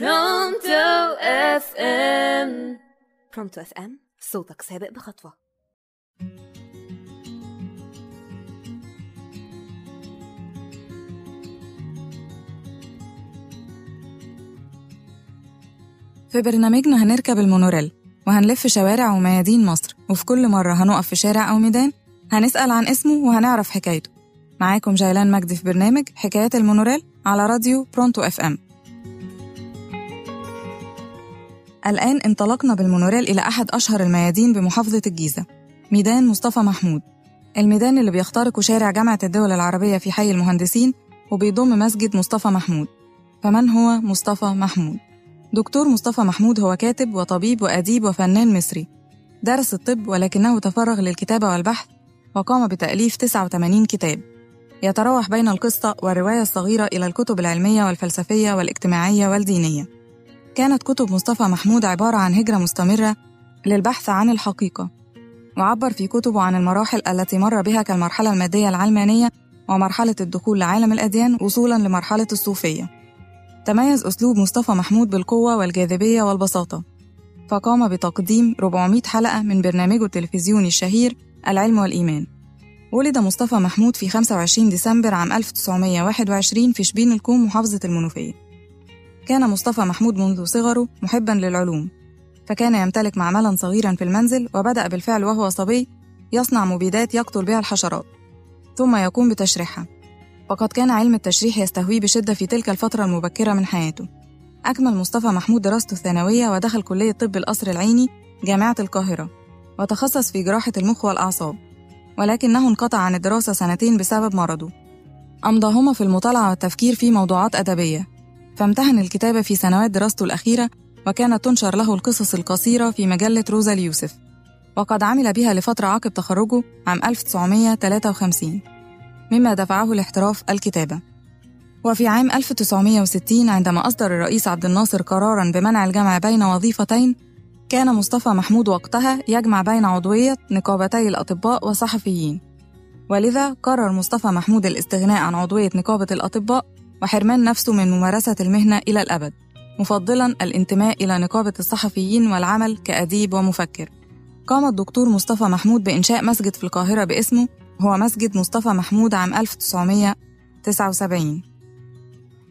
Pronto FM Pronto FM صوتك سابق بخطوة. في برنامجنا هنركب المونوريل وهنلف شوارع وميادين مصر وفي كل مرة هنقف في شارع أو ميدان هنسأل عن اسمه وهنعرف حكايته. معاكم جيلان مجدي في برنامج حكايات المونوريل على راديو Pronto FM الآن انطلقنا بالمونوريل إلى أحد أشهر الميادين بمحافظة الجيزة ميدان مصطفى محمود. الميدان اللي بيخترق شارع جامعة الدول العربية في حي المهندسين وبيضم مسجد مصطفى محمود. فمن هو مصطفى محمود؟ دكتور مصطفى محمود هو كاتب وطبيب وأديب وفنان مصري. درس الطب ولكنه تفرغ للكتابة والبحث وقام بتأليف 89 كتاب. يتراوح بين القصة والرواية الصغيرة إلى الكتب العلمية والفلسفية والاجتماعية والدينية. كانت كتب مصطفى محمود عبارة عن هجرة مستمرة للبحث عن الحقيقة وعبر في كتبه عن المراحل التي مر بها كالمرحلة المادية العلمانية ومرحلة الدخول لعالم الأديان وصولا لمرحلة الصوفية. تميز أسلوب مصطفى محمود بالقوة والجاذبية والبساطة فقام بتقديم 400 حلقة من برنامجه التلفزيوني الشهير العلم والإيمان. ولد مصطفى محمود في 25 ديسمبر عام 1921 في شبين الكوم محافظة المنوفية. كان مصطفى محمود منذ صغره محبا للعلوم فكان يمتلك معملا صغيرا في المنزل وبدأ بالفعل وهو صبي يصنع مبيدات يقتل بها الحشرات ثم يقوم بتشريحها. وقد كان علم التشريح يستهويه بشدة في تلك الفترة المبكرة من حياته. أكمل مصطفى محمود دراسته الثانوية ودخل كلية طب القصر العيني جامعة القاهرة وتخصص في جراحة المخ والأعصاب ولكنه انقطع عن الدراسة سنتين بسبب مرضه. أمضاهما في المطالعة والتفكير في موضوعات أدبية. فامتهن الكتابة في سنوات دراسته الأخيرة وكانت تنشر له القصص القصيرة في مجلة روزا اليوسف وقد عمل بها لفترة عقب تخرجه عام 1953 مما دفعه لاحتراف الكتابة. وفي عام 1960 عندما أصدر الرئيس عبد الناصر قرارا بمنع الجمع بين وظيفتين كان مصطفى محمود وقتها يجمع بين عضوية نقابتي الأطباء والصحفيين ولذا قرر مصطفى محمود الاستغناء عن عضوية نقابة الأطباء وحرمان نفسه من ممارسة المهنة إلى الأبد مفضلا الانتماء إلى نقابة الصحفيين والعمل كأديب ومفكر. قام الدكتور مصطفى محمود بإنشاء مسجد في القاهرة باسمه هو مسجد مصطفى محمود عام 1979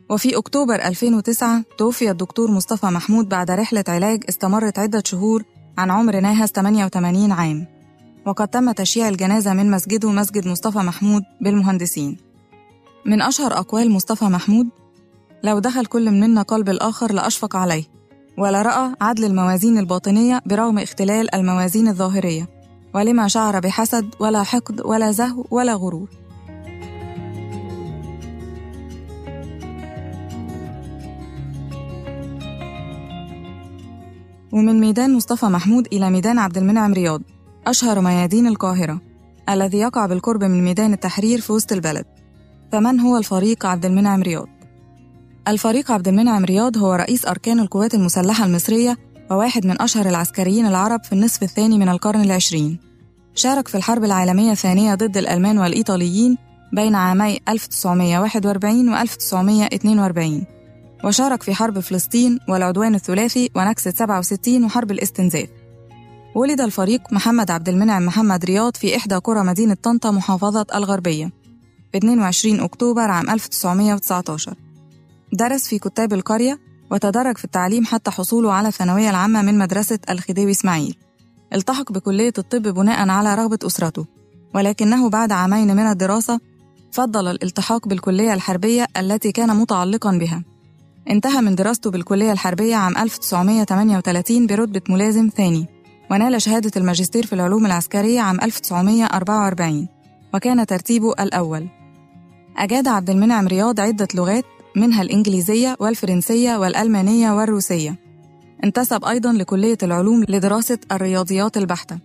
وفي أكتوبر 2009 توفي الدكتور مصطفى محمود بعد رحلة علاج استمرت عدة شهور عن عمر ناهز 88 عام. وقد تم تشييع الجنازة من مسجده مسجد مصطفى محمود بالمهندسين. من أشهر أقوال مصطفى محمود لو دخل كل منا قلب الآخر لأشفق عليه ولا رأى عدل الموازين الباطنية برغم اختلال الموازين الظاهرية ولما شعر بحسد ولا حقد ولا زهو ولا غرور. ومن ميدان مصطفى محمود إلى ميدان عبد المنعم رياض أشهر ميادين القاهرة الذي يقع بالقرب من ميدان التحرير في وسط البلد. فمن هو الفريق عبد المنعم رياض؟ الفريق عبد المنعم رياض هو رئيس أركان القوات المسلحة المصرية وواحد من أشهر العسكريين العرب في النصف الثاني من القرن العشرين. شارك في الحرب العالمية الثانية ضد الألمان والإيطاليين بين عامي 1941 و 1942 وشارك في حرب فلسطين والعدوان الثلاثي ونكسة 67 وحرب الاستنزاف. ولد الفريق محمد عبد المنعم محمد رياض في إحدى قرى مدينة طنطا محافظة الغربية. ب 22 أكتوبر عام 1919 درس في كتاب القرية وتدرج في التعليم حتى حصوله على الثانوية العامة من مدرسة الخديوي إسماعيل. التحق بكلية الطب بناء على رغبة أسرته. ولكنه بعد عامين من الدراسة فضل الالتحاق بالكلية الحربية التي كان متعلقا بها. انتهى من دراسته بالكلية الحربية عام 1938 برتبة ملازم ثاني ونال شهادة الماجستير في العلوم العسكرية عام 1944 وكان ترتيبه الأول. أجاد عبد المنعم رياض عدة لغات منها الإنجليزية والفرنسية والألمانية والروسية. انتسب أيضا لكلية العلوم لدراسة الرياضيات البحتة.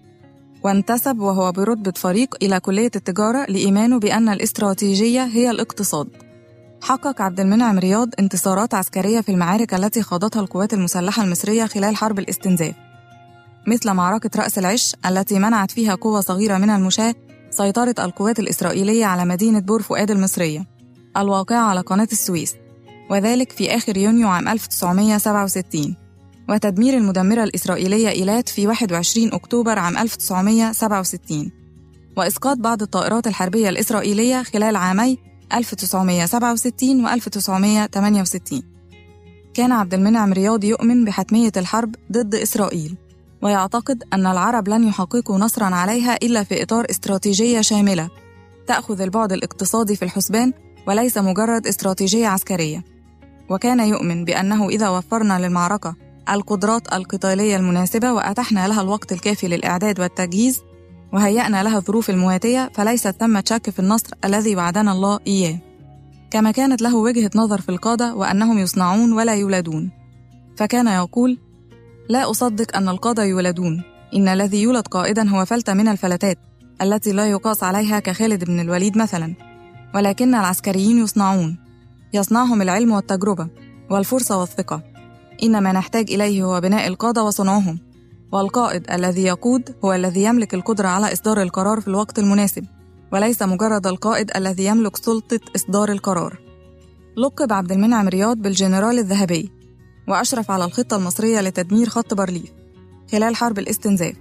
وانتسب وهو برتبة فريق إلى كلية التجارة لإيمانه بأن الاستراتيجية هي الاقتصاد. حقق عبد المنعم رياض انتصارات عسكرية في المعارك التي خاضتها القوات المسلحة المصرية خلال حرب الاستنزاف. مثل معركة رأس العش التي منعت فيها قوة صغيرة من المشاة سيطرة القوات الإسرائيلية على مدينة بور فؤاد المصرية الواقعة على قناة السويس وذلك في آخر يونيو عام 1967 وتدمير المدمرة الإسرائيلية إيلات في 21 أكتوبر عام 1967 وإسقاط بعض الطائرات الحربية الإسرائيلية خلال عامي 1967 و 1968 كان عبد المنعم رياض يؤمن بحتمية الحرب ضد إسرائيل. ويعتقد أن العرب لن يحققوا نصرا عليها إلا في إطار استراتيجية شاملة. تأخذ البعد الاقتصادي في الحسبان وليس مجرد استراتيجية عسكرية. وكان يؤمن بأنه إذا وفرنا للمعركة القدرات القتالية المناسبة وأتحنا لها الوقت الكافي للإعداد والتجهيز وهيأنا لها الظروف المواتية فليست ثمة شك في النصر الذي وعدنا الله إياه. كما كانت له وجهة نظر في القادة وأنهم يصنعون ولا يولدون. فكان يقول لا أصدق أن القادة يولدون. إن الذي يولد قائدا هو فلتة من الفلتات التي لا يقاس عليها كخالد بن الوليد مثلا. ولكن العسكريين يصنعون. يصنعهم العلم والتجربة والفرصة والثقة. إن ما نحتاج إليه هو بناء القادة وصنعهم. والقائد الذي يقود هو الذي يملك القدرة على إصدار القرار في الوقت المناسب. وليس مجرد القائد الذي يملك سلطة إصدار القرار. لقب عبد المنعم رياض بالجنرال الذهبي. وأشرف على الخطة المصرية لتدمير خط بارليف خلال حرب الاستنزاف.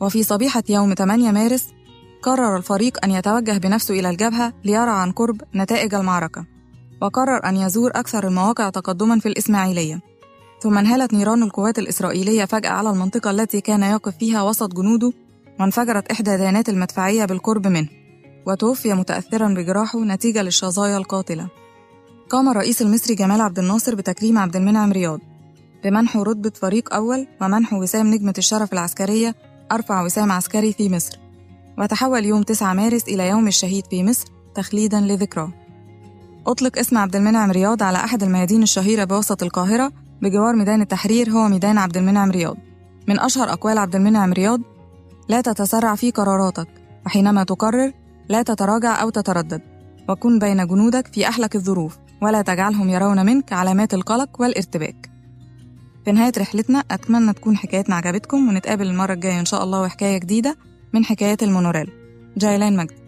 وفي صبيحة يوم 8 مارس قرر الفريق أن يتوجه بنفسه إلى الجبهة ليرى عن قرب نتائج المعركة وقرر أن يزور أكثر المواقع تقدما في الإسماعيلية. ثم انهالت نيران القوات الإسرائيلية فجأة على المنطقة التي كان يقف فيها وسط جنوده وانفجرت إحدى دانات المدفعية بالقرب منه وتوفي متأثرا بجراحه نتيجة للشظايا القاتلة. قام الرئيس المصري جمال عبد الناصر بتكريم عبد المنعم رياض. بمنحه رتبة فريق أول ومنحه وسام نجمة الشرف العسكرية أرفع وسام عسكري في مصر. وتحول يوم 9 مارس إلى يوم الشهيد في مصر تخليدا لذكراه أطلق اسم عبد المنعم رياض على أحد الميادين الشهيرة بوسط القاهرة بجوار ميدان التحرير هو ميدان عبد المنعم رياض. من أشهر أقوال عبد المنعم رياض لا تتسرع في قراراتك وحينما تقرر لا تتراجع أو تتردد وكن بين جنودك في أحلك الظروف. ولا تجعلهم يرون منك علامات القلق والارتباك. في نهاية رحلتنا أتمنى تكون حكايتنا عجبتكم ونتقابل المرة الجاية إن شاء الله وحكاية جديدة من حكايات المونوريل. جايلين مجد